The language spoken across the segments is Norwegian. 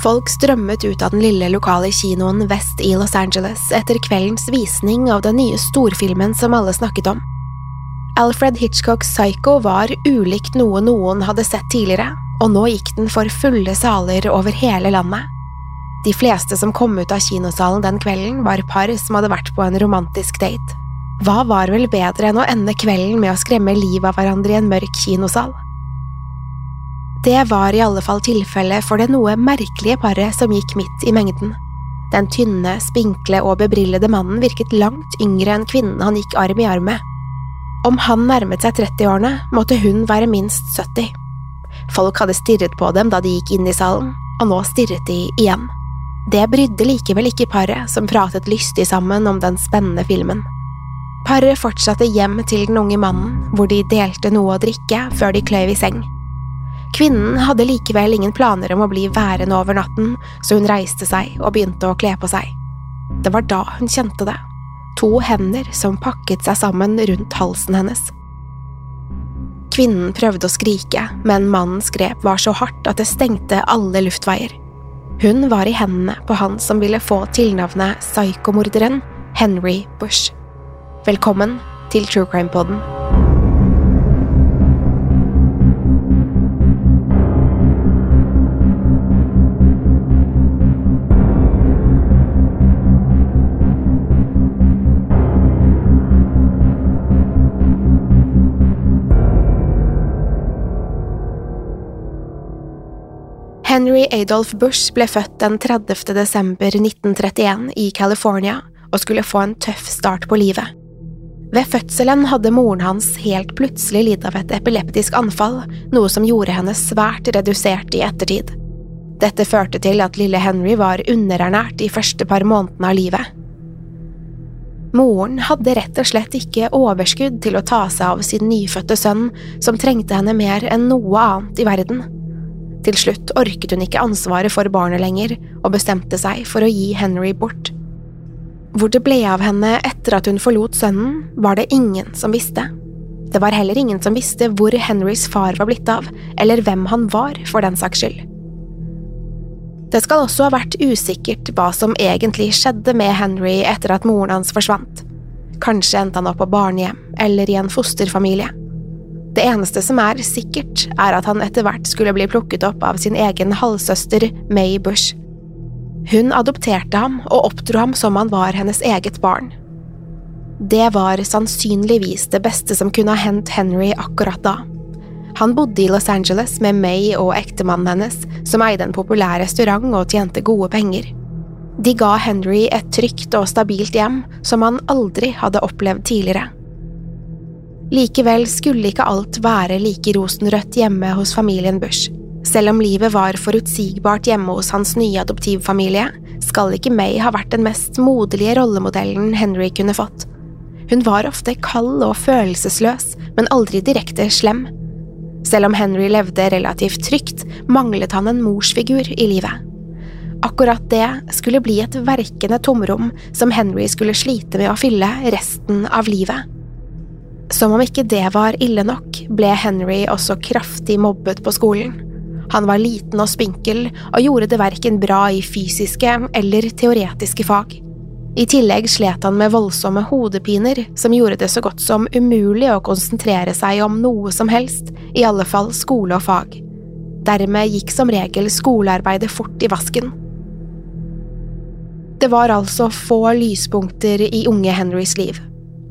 Folk strømmet ut av den lille lokale kinoen vest i Los Angeles etter kveldens visning av den nye storfilmen som alle snakket om. Alfred Hitchcocks Psycho var ulikt noe noen hadde sett tidligere, og nå gikk den for fulle saler over hele landet. De fleste som kom ut av kinosalen den kvelden, var par som hadde vært på en romantisk date. Hva var vel bedre enn å ende kvelden med å skremme livet av hverandre i en mørk kinosal? Det var i alle fall tilfellet for det noe merkelige paret som gikk midt i mengden. Den tynne, spinkle og bebrillede mannen virket langt yngre enn kvinnen han gikk arm i arm med. Om han nærmet seg 30-årene, måtte hun være minst 70. Folk hadde stirret på dem da de gikk inn i salen, og nå stirret de igjen. Det brydde likevel ikke paret, som pratet lystig sammen om den spennende filmen. Paret fortsatte hjem til den unge mannen, hvor de delte noe å drikke før de kløyv i seng. Kvinnen hadde likevel ingen planer om å bli værende over natten, så hun reiste seg og begynte å kle på seg. Det var da hun kjente det, to hender som pakket seg sammen rundt halsen hennes. Kvinnen prøvde å skrike, men mannens grep var så hardt at det stengte alle luftveier. Hun var i hendene på han som ville få tilnavnet psykomorderen Henry Bush. Velkommen til True Crime-poden. Henry Adolf Bush ble født den 30. desember 1931 i California og skulle få en tøff start på livet. Ved fødselen hadde moren hans helt plutselig lidd av et epileptisk anfall, noe som gjorde henne svært redusert i ettertid. Dette førte til at lille Henry var underernært de første par månedene av livet. Moren hadde rett og slett ikke overskudd til å ta seg av sin nyfødte sønn, som trengte henne mer enn noe annet i verden. Til slutt orket hun ikke ansvaret for barnet lenger, og bestemte seg for å gi Henry bort. Hvor det ble av henne etter at hun forlot sønnen, var det ingen som visste. Det var heller ingen som visste hvor Henrys far var blitt av, eller hvem han var, for den saks skyld. Det skal også ha vært usikkert hva som egentlig skjedde med Henry etter at moren hans forsvant. Kanskje endte han opp på barnehjem eller i en fosterfamilie. Det eneste som er sikkert, er at han etter hvert skulle bli plukket opp av sin egen halvsøster May Bush. Hun adopterte ham og oppdro ham som han var hennes eget barn. Det var sannsynligvis det beste som kunne ha hendt Henry akkurat da. Han bodde i Los Angeles med May og ektemannen hennes, som eide en populær restaurant og tjente gode penger. De ga Henry et trygt og stabilt hjem som han aldri hadde opplevd tidligere. Likevel skulle ikke alt være like rosenrødt hjemme hos familien Bush. Selv om livet var forutsigbart hjemme hos hans nye adoptivfamilie, skal ikke May ha vært den mest moderlige rollemodellen Henry kunne fått. Hun var ofte kald og følelsesløs, men aldri direkte slem. Selv om Henry levde relativt trygt, manglet han en morsfigur i livet. Akkurat det skulle bli et verkende tomrom som Henry skulle slite med å fylle resten av livet. Som om ikke det var ille nok, ble Henry også kraftig mobbet på skolen. Han var liten og spinkel, og gjorde det verken bra i fysiske eller teoretiske fag. I tillegg slet han med voldsomme hodepiner som gjorde det så godt som umulig å konsentrere seg om noe som helst, i alle fall skole og fag. Dermed gikk som regel skolearbeidet fort i vasken. Det var altså få lyspunkter i unge Henrys liv.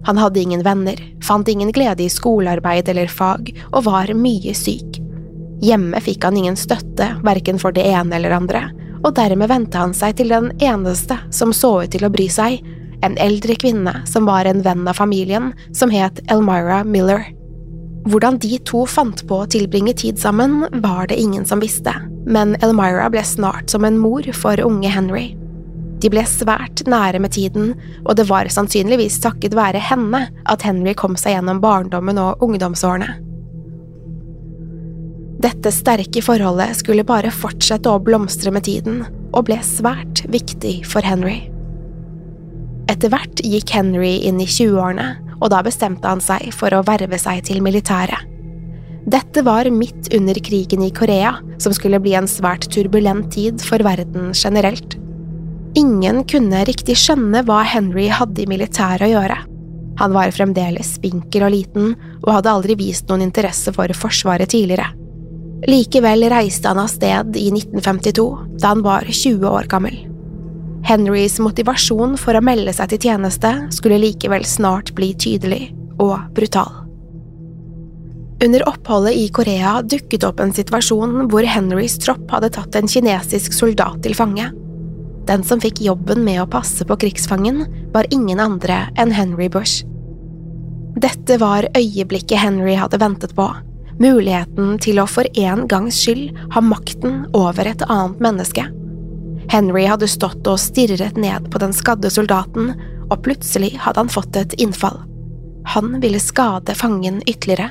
Han hadde ingen venner, fant ingen glede i skolearbeid eller fag, og var mye syk. Hjemme fikk han ingen støtte, verken for det ene eller andre, og dermed vendte han seg til den eneste som så ut til å bry seg, en eldre kvinne som var en venn av familien, som het Elmira Miller. Hvordan de to fant på å tilbringe tid sammen, var det ingen som visste, men Elmira ble snart som en mor for unge Henry. De ble svært nære med tiden, og det var sannsynligvis takket være henne at Henry kom seg gjennom barndommen og ungdomsårene. Dette sterke forholdet skulle bare fortsette å blomstre med tiden, og ble svært viktig for Henry. Etter hvert gikk Henry inn i 20-årene, og da bestemte han seg for å verve seg til militæret. Dette var midt under krigen i Korea, som skulle bli en svært turbulent tid for verden generelt. Ingen kunne riktig skjønne hva Henry hadde i militæret å gjøre. Han var fremdeles spinkel og liten, og hadde aldri vist noen interesse for Forsvaret tidligere. Likevel reiste han av sted i 1952, da han var 20 år gammel. Henrys motivasjon for å melde seg til tjeneste skulle likevel snart bli tydelig og brutal. Under oppholdet i Korea dukket opp en situasjon hvor Henrys tropp hadde tatt en kinesisk soldat til fange. Den som fikk jobben med å passe på krigsfangen, var ingen andre enn Henry Bush. Dette var øyeblikket Henry hadde ventet på muligheten til å for en gangs skyld ha makten over et annet menneske. Henry hadde stått og stirret ned på den skadde soldaten, og plutselig hadde han fått et innfall. Han ville skade fangen ytterligere.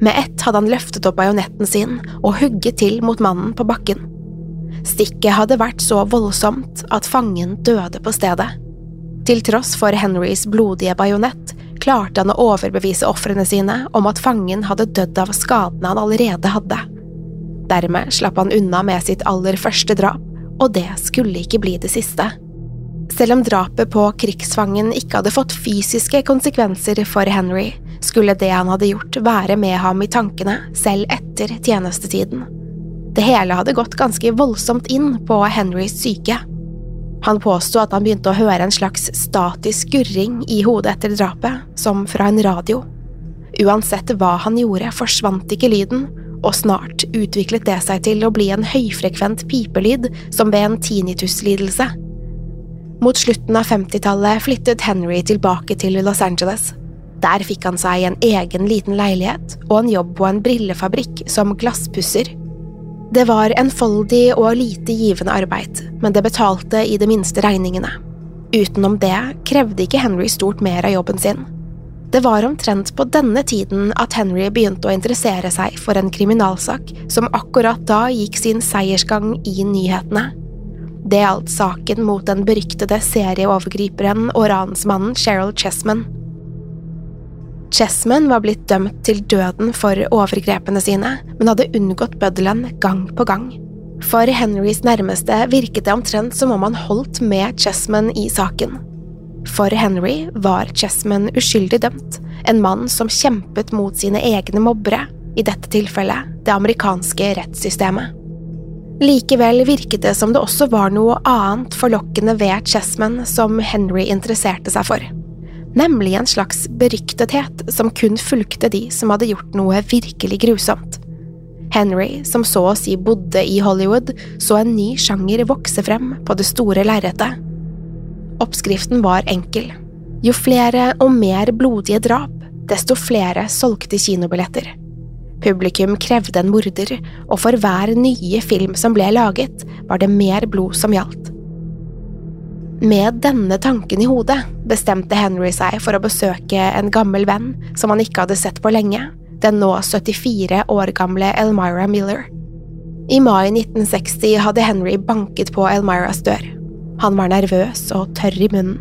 Med ett hadde han løftet opp bajonetten sin og hugget til mot mannen på bakken. Stikket hadde vært så voldsomt at fangen døde på stedet. Til tross for Henrys blodige bajonett klarte han å overbevise ofrene sine om at fangen hadde dødd av skadene han allerede hadde. Dermed slapp han unna med sitt aller første drap, og det skulle ikke bli det siste. Selv om drapet på krigsfangen ikke hadde fått fysiske konsekvenser for Henry, skulle det han hadde gjort være med ham i tankene selv etter tjenestetiden. Det hele hadde gått ganske voldsomt inn på Henrys syke. Han påsto at han begynte å høre en slags statisk gurring i hodet etter drapet, som fra en radio. Uansett hva han gjorde, forsvant ikke lyden, og snart utviklet det seg til å bli en høyfrekvent pipelyd som ved en tinnituslidelse. Mot slutten av 50-tallet flyttet Henry tilbake til Los Angeles. Der fikk han seg en egen liten leilighet og en jobb på en brillefabrikk som glasspusser. Det var enfoldig og lite givende arbeid, men det betalte i det minste regningene. Utenom det krevde ikke Henry stort mer av jobben sin. Det var omtrent på denne tiden at Henry begynte å interessere seg for en kriminalsak som akkurat da gikk sin seiersgang i nyhetene. Det gjaldt saken mot den beryktede serieovergriperen og ransmannen Cheryl Chessman. Chessman var blitt dømt til døden for overgrepene sine, men hadde unngått bøddelen gang på gang. For Henrys nærmeste virket det omtrent som om han holdt med Chessman i saken. For Henry var Chessman uskyldig dømt, en mann som kjempet mot sine egne mobbere, i dette tilfellet det amerikanske rettssystemet. Likevel virket det som det også var noe annet forlokkende ved Chessman som Henry interesserte seg for nemlig en slags beryktethet som kun fulgte de som hadde gjort noe virkelig grusomt. Henry, som så å si bodde i Hollywood, så en ny sjanger vokse frem på det store lerretet. Oppskriften var enkel. Jo flere og mer blodige drap, desto flere solgte kinobilletter. Publikum krevde en morder, og for hver nye film som ble laget, var det mer blod som gjaldt. Med denne tanken i hodet bestemte Henry seg for å besøke en gammel venn som han ikke hadde sett på lenge, den nå 74 år gamle Elmira Miller. I mai 1960 hadde Henry banket på Elmiras dør. Han var nervøs og tørr i munnen.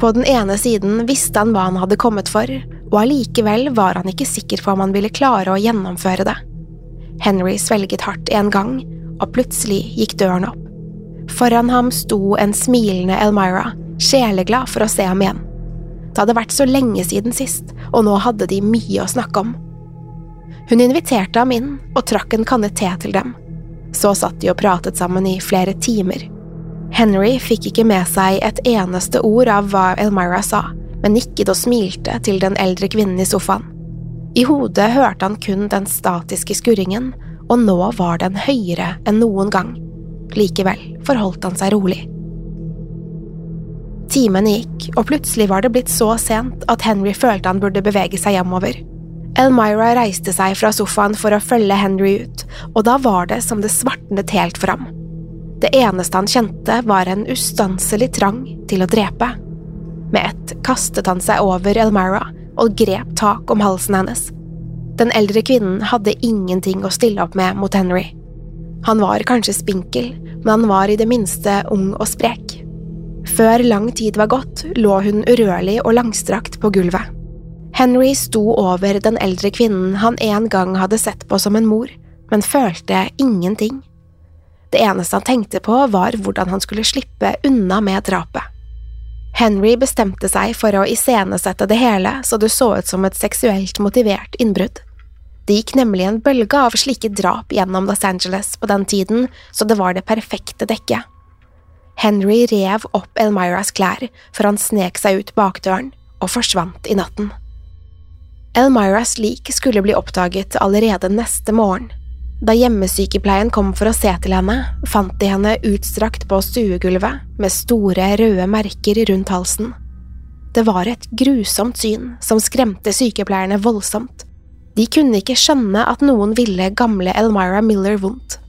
På den ene siden visste han hva han hadde kommet for, og allikevel var han ikke sikker på om han ville klare å gjennomføre det. Henry svelget hardt en gang, og plutselig gikk døren opp. Foran ham sto en smilende Elmira, sjeleglad for å se ham igjen. Det hadde vært så lenge siden sist, og nå hadde de mye å snakke om. Hun inviterte ham inn og trakk en kanne te til dem. Så satt de og pratet sammen i flere timer. Henry fikk ikke med seg et eneste ord av hva Elmira sa, men nikket og smilte til den eldre kvinnen i sofaen. I hodet hørte han kun den statiske skurringen, og nå var den høyere enn noen gang. Likevel forholdt han seg rolig. Timene gikk, og plutselig var det blitt så sent at Henry følte han burde bevege seg hjemover. Elmira reiste seg fra sofaen for å følge Henry ut, og da var det som det svartnet helt for ham. Det eneste han kjente, var en ustanselig trang til å drepe. Med ett kastet han seg over Elmira og grep tak om halsen hennes. Den eldre kvinnen hadde ingenting å stille opp med mot Henry. Han var kanskje spinkel, men han var i det minste ung og sprek. Før lang tid var gått, lå hun urørlig og langstrakt på gulvet. Henry sto over den eldre kvinnen han en gang hadde sett på som en mor, men følte ingenting. Det eneste han tenkte på, var hvordan han skulle slippe unna med drapet. Henry bestemte seg for å iscenesette det hele så det så ut som et seksuelt motivert innbrudd. Det gikk nemlig en bølge av slike drap gjennom Los Angeles på den tiden, så det var det perfekte dekket. Henry rev opp Elmiras klær før han snek seg ut bakdøren og forsvant i natten. Elmiras lik skulle bli oppdaget allerede neste morgen. Da hjemmesykepleien kom for å se til henne, fant de henne utstrakt på stuegulvet med store, røde merker rundt halsen. Det var et grusomt syn som skremte sykepleierne voldsomt. De kunne ikke skjønne at noen ville gamle Elmira Miller vondt.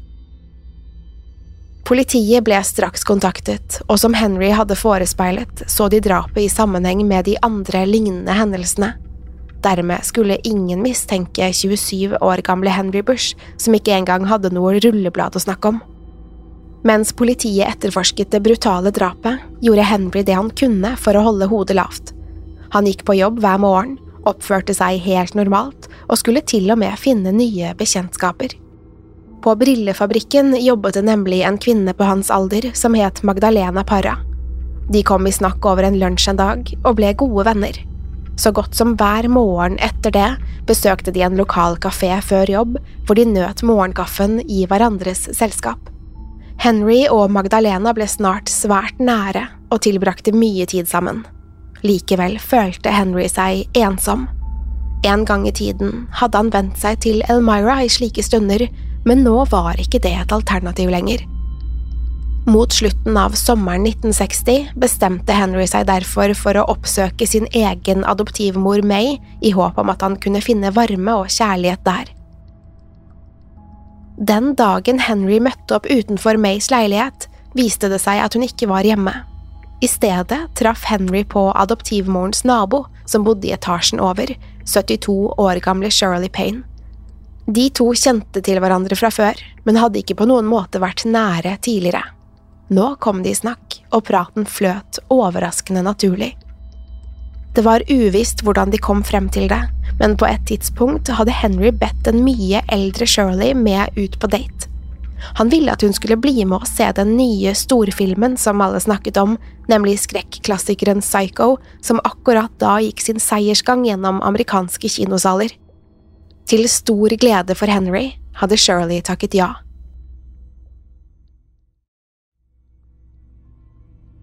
Politiet ble straks kontaktet, og som Henry hadde forespeilet, så de drapet i sammenheng med de andre lignende hendelsene. Dermed skulle ingen mistenke 27 år gamle Henry Bush, som ikke engang hadde noe rulleblad å snakke om. Mens politiet etterforsket det brutale drapet, gjorde Henry det han kunne for å holde hodet lavt. Han gikk på jobb hver morgen, oppførte seg helt normalt og skulle til og med finne nye bekjentskaper. På brillefabrikken jobbet det nemlig en kvinne på hans alder som het Magdalena Parra. De kom i snakk over en lunsj en dag og ble gode venner. Så godt som hver morgen etter det besøkte de en lokal kafé før jobb, hvor de nøt morgenkaffen i hverandres selskap. Henry og Magdalena ble snart svært nære og tilbrakte mye tid sammen. Likevel følte Henry seg ensom. En gang i tiden hadde han vent seg til Elmira i slike stunder, men nå var ikke det et alternativ lenger. Mot slutten av sommeren 1960 bestemte Henry seg derfor for å oppsøke sin egen adoptivmor May i håp om at han kunne finne varme og kjærlighet der. Den dagen Henry møtte opp utenfor Mays leilighet, viste det seg at hun ikke var hjemme. I stedet traff Henry på adoptivmorens nabo, som bodde i etasjen over, 72 år gamle Shirley Payne. De to kjente til hverandre fra før, men hadde ikke på noen måte vært nære tidligere. Nå kom de i snakk, og praten fløt overraskende naturlig. Det var uvisst hvordan de kom frem til det, men på et tidspunkt hadde Henry bedt den mye eldre Shirley med ut på date. Han ville at hun skulle bli med og se den nye storfilmen som alle snakket om, nemlig skrekklassikeren Psycho, som akkurat da gikk sin seiersgang gjennom amerikanske kinosaler. Til stor glede for Henry hadde Shirley takket ja.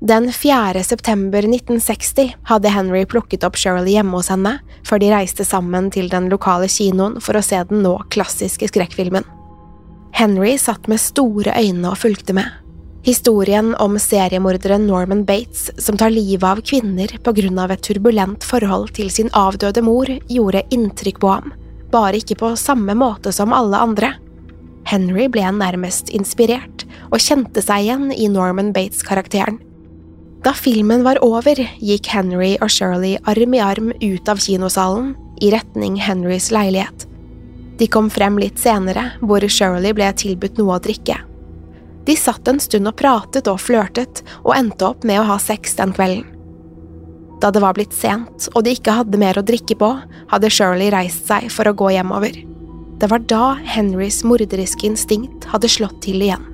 Den 4. september 1960 hadde Henry plukket opp Shirley hjemme hos henne, før de reiste sammen til den lokale kinoen for å se den nå klassiske skrekkfilmen. Henry satt med store øyne og fulgte med. Historien om seriemorderen Norman Bates som tar livet av kvinner på grunn av et turbulent forhold til sin avdøde mor, gjorde inntrykk på ham, bare ikke på samme måte som alle andre. Henry ble nærmest inspirert, og kjente seg igjen i Norman Bates-karakteren. Da filmen var over, gikk Henry og Shirley arm i arm ut av kinosalen, i retning Henrys leilighet. De kom frem litt senere, hvor Shirley ble tilbudt noe å drikke. De satt en stund og pratet og flørtet, og endte opp med å ha sex den kvelden. Da det var blitt sent og de ikke hadde mer å drikke på, hadde Shirley reist seg for å gå hjemover. Det var da Henrys morderiske instinkt hadde slått til igjen.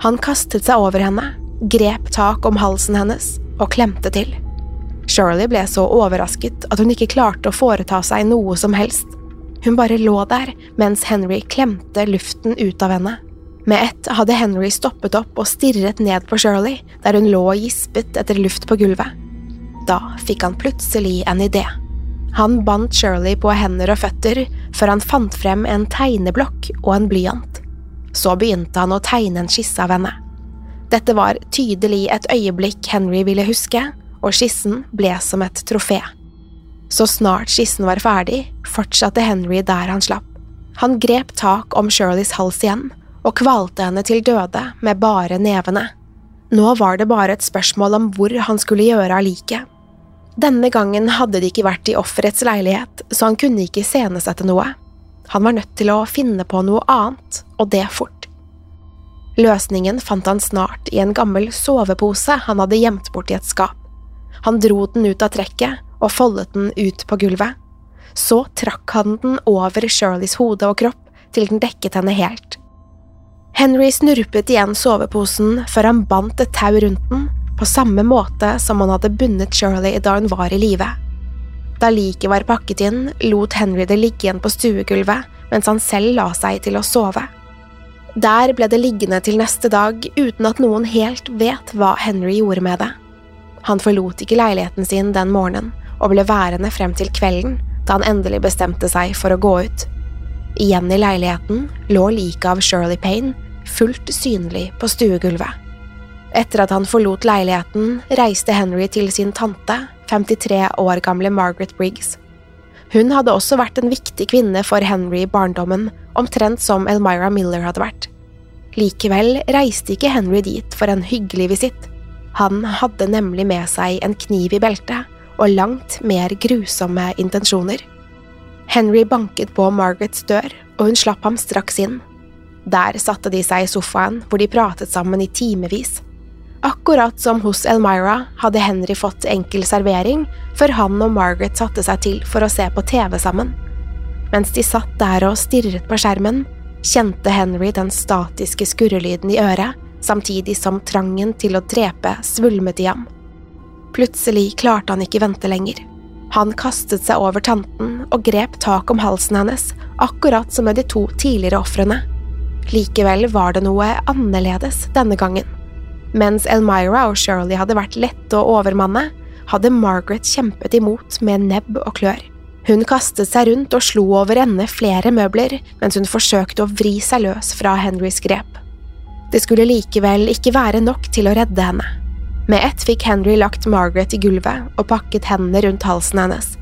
Han kastet seg over henne, grep tak om halsen hennes og klemte til. Shirley ble så overrasket at hun ikke klarte å foreta seg noe som helst. Hun bare lå der mens Henry klemte luften ut av henne. Med ett hadde Henry stoppet opp og stirret ned på Shirley, der hun lå og gispet etter luft på gulvet. Da fikk han plutselig en idé. Han bandt Shirley på hender og føtter før han fant frem en tegneblokk og en blyant. Så begynte han å tegne en skisse av henne. Dette var tydelig et øyeblikk Henry ville huske, og skissen ble som et trofé. Så snart skissen var ferdig, fortsatte Henry der han slapp. Han grep tak om Shirleys hals igjen og kvalte henne til døde med bare nevene. Nå var det bare et spørsmål om hvor han skulle gjøre av liket. Denne gangen hadde de ikke vært i offerets leilighet, så han kunne ikke iscenesette noe. Han var nødt til å finne på noe annet, og det fort. Løsningen fant han snart i en gammel sovepose han hadde gjemt bort i et skap. Han dro den ut av trekket og foldet den ut på gulvet. Så trakk han den over Shirleys hode og kropp til den dekket henne helt. Henry snurpet igjen soveposen før han bandt et tau rundt den, på samme måte som han hadde bundet Shirley da hun var i live. Da liket var pakket inn, lot Henry det ligge igjen på stuegulvet mens han selv la seg til å sove. Der ble det liggende til neste dag uten at noen helt vet hva Henry gjorde med det. Han forlot ikke leiligheten sin den morgenen og ble værende frem til kvelden, da han endelig bestemte seg for å gå ut. Igjen i leiligheten lå liket av Shirley Payne fullt synlig på stuegulvet. Etter at han forlot leiligheten, reiste Henry til sin tante, 53 år gamle Margaret Briggs. Hun hadde også vært en viktig kvinne for Henry i barndommen, omtrent som Elmira Miller hadde vært. Likevel reiste ikke Henry dit for en hyggelig visitt. Han hadde nemlig med seg en kniv i beltet og langt mer grusomme intensjoner. Henry banket på Margarets dør, og hun slapp ham straks inn. Der satte de seg i sofaen, hvor de pratet sammen i timevis. Akkurat som hos Elmira hadde Henry fått enkel servering før han og Margaret satte seg til for å se på TV sammen. Mens de satt der og stirret på skjermen, kjente Henry den statiske skurrelyden i øret, samtidig som trangen til å drepe svulmet i ham. Plutselig klarte han ikke vente lenger. Han kastet seg over tanten og grep tak om halsen hennes, akkurat som med de to tidligere ofrene. Likevel var det noe annerledes denne gangen. Mens Elmira og Shirley hadde vært lette å overmanne, hadde Margaret kjempet imot med nebb og klør. Hun kastet seg rundt og slo over ende flere møbler mens hun forsøkte å vri seg løs fra Henrys grep. Det skulle likevel ikke være nok til å redde henne. Med ett fikk Henry lagt Margaret i gulvet og pakket hendene rundt halsen hennes.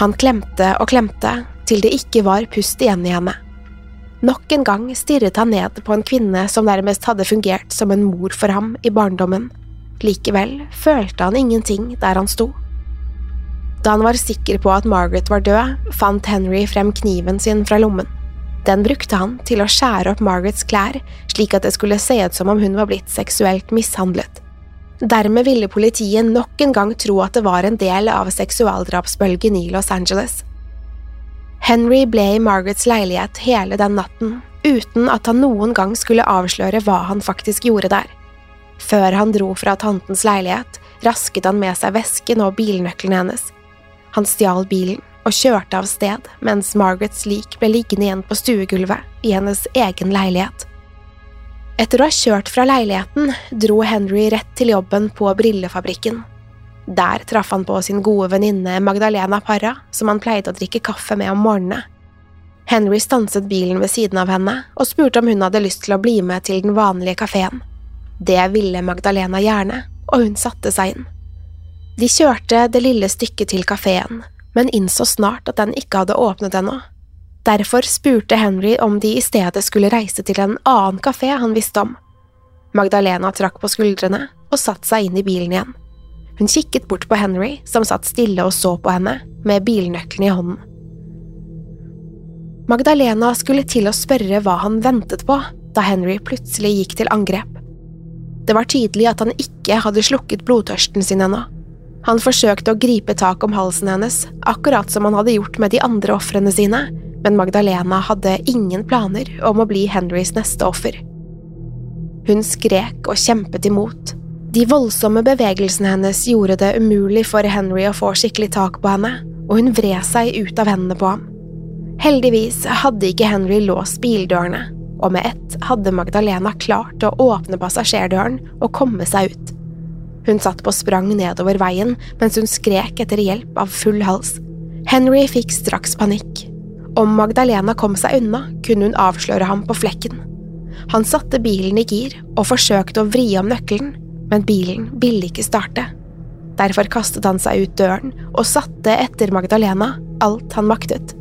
Han klemte og klemte til det ikke var pust igjen i henne. Nok en gang stirret han ned på en kvinne som nærmest hadde fungert som en mor for ham i barndommen. Likevel følte han ingenting der han sto. Da han var sikker på at Margaret var død, fant Henry frem kniven sin fra lommen. Den brukte han til å skjære opp Margarets klær, slik at det skulle se ut som om hun var blitt seksuelt mishandlet. Dermed ville politiet nok en gang tro at det var en del av seksualdrapsbølgen i Los Angeles. Henry ble i Margarets leilighet hele den natten, uten at han noen gang skulle avsløre hva han faktisk gjorde der. Før han dro fra tantens leilighet, rasket han med seg vesken og bilnøklene hennes. Han stjal bilen og kjørte av sted mens Margarets lik ble liggende igjen på stuegulvet i hennes egen leilighet. Etter å ha kjørt fra leiligheten dro Henry rett til jobben på brillefabrikken. Der traff han på sin gode venninne Magdalena Parra, som han pleide å drikke kaffe med om morgenene. Henry stanset bilen ved siden av henne og spurte om hun hadde lyst til å bli med til den vanlige kafeen. Det ville Magdalena gjerne, og hun satte seg inn. De kjørte det lille stykket til kafeen, men innså snart at den ikke hadde åpnet ennå. Derfor spurte Henry om de i stedet skulle reise til en annen kafé han visste om. Magdalena trakk på skuldrene og satte seg inn i bilen igjen. Hun kikket bort på Henry, som satt stille og så på henne, med bilnøkkelen i hånden. Magdalena skulle til å spørre hva han ventet på da Henry plutselig gikk til angrep. Det var tydelig at han ikke hadde slukket blodtørsten sin ennå. Han forsøkte å gripe tak om halsen hennes, akkurat som han hadde gjort med de andre ofrene sine, men Magdalena hadde ingen planer om å bli Henrys neste offer. Hun skrek og kjempet imot. De voldsomme bevegelsene hennes gjorde det umulig for Henry å få skikkelig tak på henne, og hun vred seg ut av hendene på ham. Heldigvis hadde ikke Henry låst bildørene, og med ett hadde Magdalena klart å åpne passasjerdøren og komme seg ut. Hun satt på sprang nedover veien mens hun skrek etter hjelp av full hals. Henry fikk straks panikk. Om Magdalena kom seg unna, kunne hun avsløre ham på flekken. Han satte bilen i gir og forsøkte å vri om nøkkelen, men bilen ville ikke starte. Derfor kastet han seg ut døren og satte etter Magdalena alt han maktet.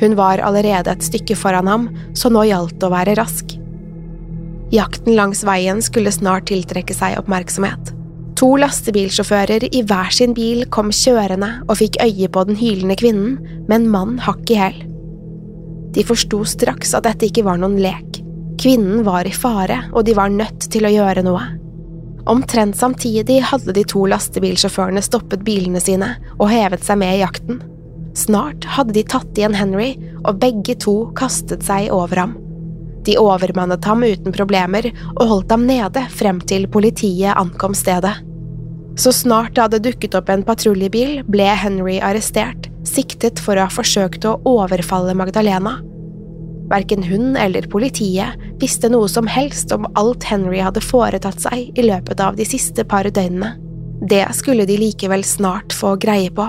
Hun var allerede et stykke foran ham, så nå gjaldt det å være rask. Jakten langs veien skulle snart tiltrekke seg oppmerksomhet. To lastebilsjåfører i hver sin bil kom kjørende og fikk øye på den hylende kvinnen med en mann hakk i hæl. De forsto straks at dette ikke var noen lek. Kvinnen var i fare, og de var nødt til å gjøre noe. Omtrent samtidig hadde de to lastebilsjåførene stoppet bilene sine og hevet seg med i jakten. Snart hadde de tatt igjen Henry, og begge to kastet seg over ham. De overmannet ham uten problemer og holdt ham nede frem til politiet ankom stedet. Så snart det hadde dukket opp en patruljebil, ble Henry arrestert, siktet for å ha forsøkt å overfalle Magdalena. Verken hun eller politiet visste noe som helst om alt Henry hadde foretatt seg i løpet av de siste par døgnene. Det skulle de likevel snart få greie på.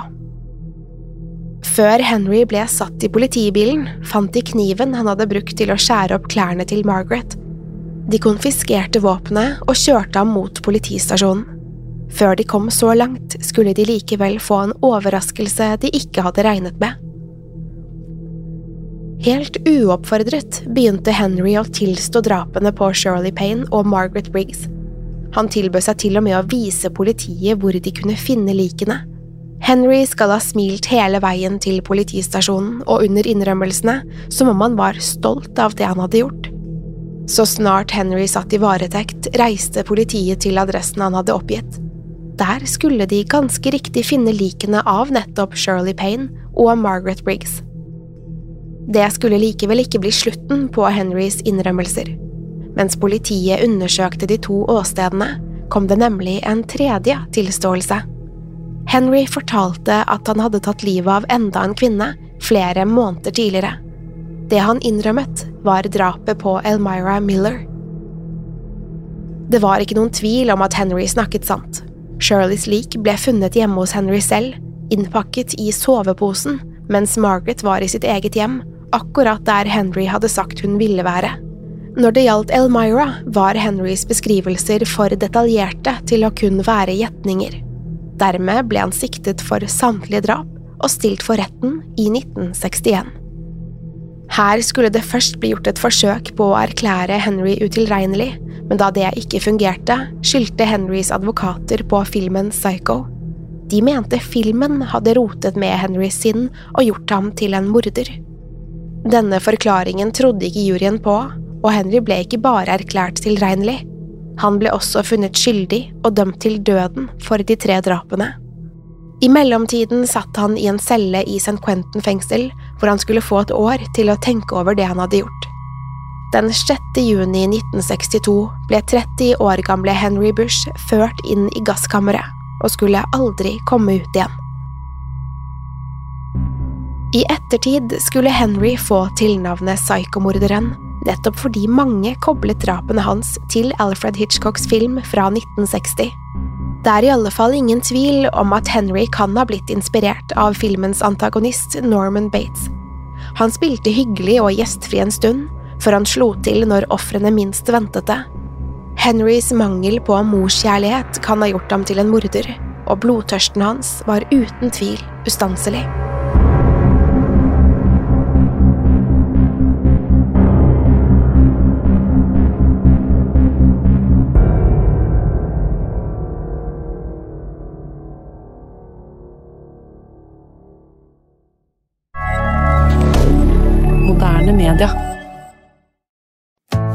Før Henry ble satt i politibilen, fant de kniven han hadde brukt til å skjære opp klærne til Margaret. De konfiskerte våpenet og kjørte ham mot politistasjonen. Før de kom så langt, skulle de likevel få en overraskelse de ikke hadde regnet med. Helt uoppfordret begynte Henry å tilstå drapene på Shirley Payne og Margaret Briggs. Han tilbød seg til og med å vise politiet hvor de kunne finne likene Henry skal ha smilt hele veien til politistasjonen og under innrømmelsene som om han var stolt av det han hadde gjort. Så snart Henry satt i varetekt, reiste politiet til adressen han hadde oppgitt. Der skulle de ganske riktig finne likene av nettopp Shirley Payne og Margaret Briggs. Det skulle likevel ikke bli slutten på Henrys innrømmelser. Mens politiet undersøkte de to åstedene, kom det nemlig en tredje tilståelse. Henry fortalte at han hadde tatt livet av enda en kvinne flere måneder tidligere. Det han innrømmet, var drapet på Elmira Miller. Det var ikke noen tvil om at Henry snakket sant. Shirleys lik ble funnet hjemme hos Henry selv, innpakket i soveposen, mens Margaret var i sitt eget hjem, akkurat der Henry hadde sagt hun ville være. Når det gjaldt Elmira, var Henrys beskrivelser for detaljerte til å kun være gjetninger. Dermed ble han siktet for samtlige drap og stilt for retten i 1961. Her skulle det først bli gjort et forsøk på å erklære Henry utilregnelig, men da det ikke fungerte, skyldte Henrys advokater på filmen Psycho. De mente filmen hadde rotet med Henrys sinn og gjort ham til en morder. Denne forklaringen trodde ikke juryen på, og Henry ble ikke bare erklært tilregnelig, han ble også funnet skyldig og dømt til døden for de tre drapene. I mellomtiden satt han i en celle i St. Quentin fengsel, hvor han skulle få et år til å tenke over det han hadde gjort. Den 6. juni 1962 ble 30 år gamle Henry Bush ført inn i gasskammeret og skulle aldri komme ut igjen. I ettertid skulle Henry få tilnavnet psykomorderen nettopp fordi mange koblet drapene hans til Alfred Hitchcocks film fra 1960. Det er i alle fall ingen tvil om at Henry kan ha blitt inspirert av filmens antagonist Norman Bates. Han spilte hyggelig og gjestfri en stund, før han slo til når ofrene minst ventet det. Henrys mangel på morskjærlighet kan ha gjort ham til en morder, og blodtørsten hans var uten tvil ustanselig.